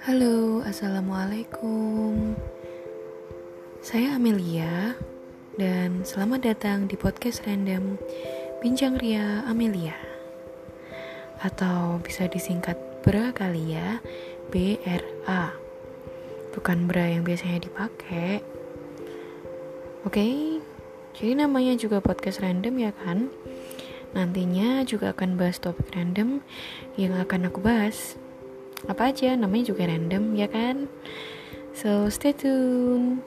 Halo, assalamualaikum. Saya Amelia, dan selamat datang di podcast random Bincang Ria Amelia, atau bisa disingkat BRA kali ya, BRA. Bukan BRA yang biasanya dipakai. Oke, jadi namanya juga podcast random ya kan? Nantinya juga akan bahas topik random yang akan aku bahas apa aja namanya juga random ya kan? So stay tune